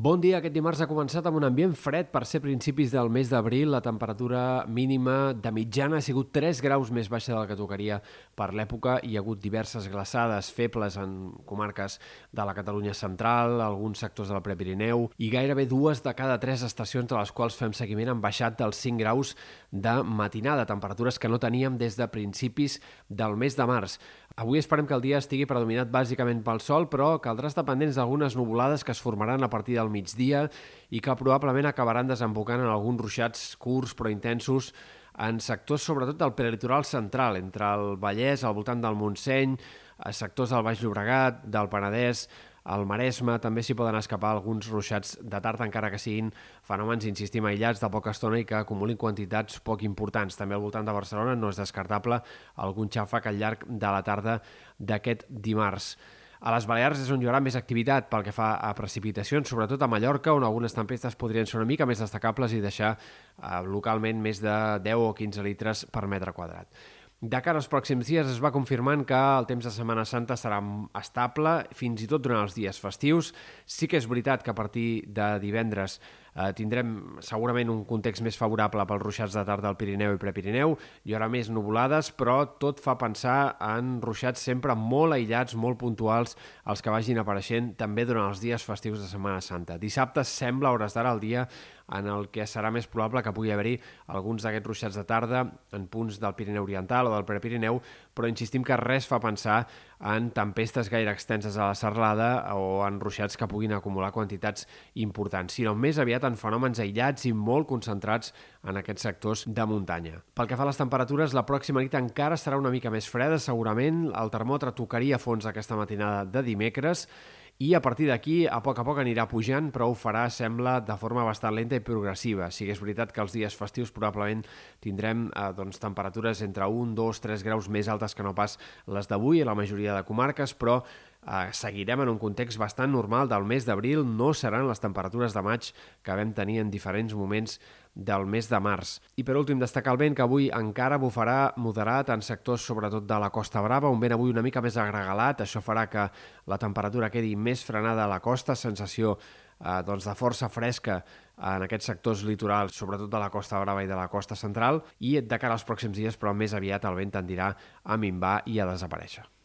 Bon dia. Aquest dimarts ha començat amb un ambient fred per ser principis del mes d'abril. La temperatura mínima de mitjana ha sigut 3 graus més baixa del que tocaria per l'època. Hi ha hagut diverses glaçades febles en comarques de la Catalunya central, alguns sectors del Prepirineu, i gairebé dues de cada tres estacions de les quals fem seguiment han baixat dels 5 graus de matinada, temperatures que no teníem des de principis del mes de març. Avui esperem que el dia estigui predominat bàsicament pel sol, però caldrà estar pendents d'algunes nuvolades que es formaran a partir del migdia i que probablement acabaran desembocant en alguns ruixats curts però intensos en sectors sobretot del prelitoral central, entre el Vallès, al voltant del Montseny, sectors del Baix Llobregat, del Penedès, al Maresme també s'hi poden escapar alguns ruixats de tard, encara que siguin fenòmens, insistim, aïllats de poca estona i que acumulin quantitats poc importants. També al voltant de Barcelona no és descartable algun xàfec al llarg de la tarda d'aquest dimarts. A les Balears és on hi haurà més activitat pel que fa a precipitacions, sobretot a Mallorca, on algunes tempestes podrien ser una mica més destacables i deixar eh, localment més de 10 o 15 litres per metre quadrat. De cara als pròxims dies es va confirmant que el temps de Setmana Santa serà estable, fins i tot durant els dies festius. Sí que és veritat que a partir de divendres eh, tindrem segurament un context més favorable pels ruixats de tarda al Pirineu i Prepirineu. Hi haurà més nuvolades, però tot fa pensar en ruixats sempre molt aïllats, molt puntuals, els que vagin apareixent també durant els dies festius de Setmana Santa. Dissabte sembla, hores d'ara, el dia en el que serà més probable que pugui haver-hi alguns d'aquests ruixats de tarda en punts del Pirineu Oriental o del Prepirineu, però insistim que res fa pensar en tempestes gaire extenses a la serralada o en ruixats que puguin acumular quantitats importants, sinó més aviat en fenòmens aïllats i molt concentrats en aquests sectors de muntanya. Pel que fa a les temperatures, la pròxima nit encara serà una mica més freda, segurament. El termòmetre tocaria fons aquesta matinada de dimecres i a partir d'aquí, a poc a poc anirà pujant, però ho farà, sembla, de forma bastant lenta i progressiva. Si és veritat que els dies festius probablement tindrem eh, doncs, temperatures entre 1, 2, 3 graus més altes que no pas les d'avui a la majoria de comarques, però eh, seguirem en un context bastant normal del mes d'abril, no seran les temperatures de maig que vam tenir en diferents moments del mes de març. I per últim, destacar el vent que avui encara bufarà moderat en sectors sobretot de la Costa Brava, un vent avui una mica més agregalat, això farà que la temperatura quedi més frenada a la costa, sensació eh, doncs de força fresca en aquests sectors litorals, sobretot de la Costa Brava i de la Costa Central, i de cara als pròxims dies, però més aviat el vent tendirà a minvar i a desaparèixer.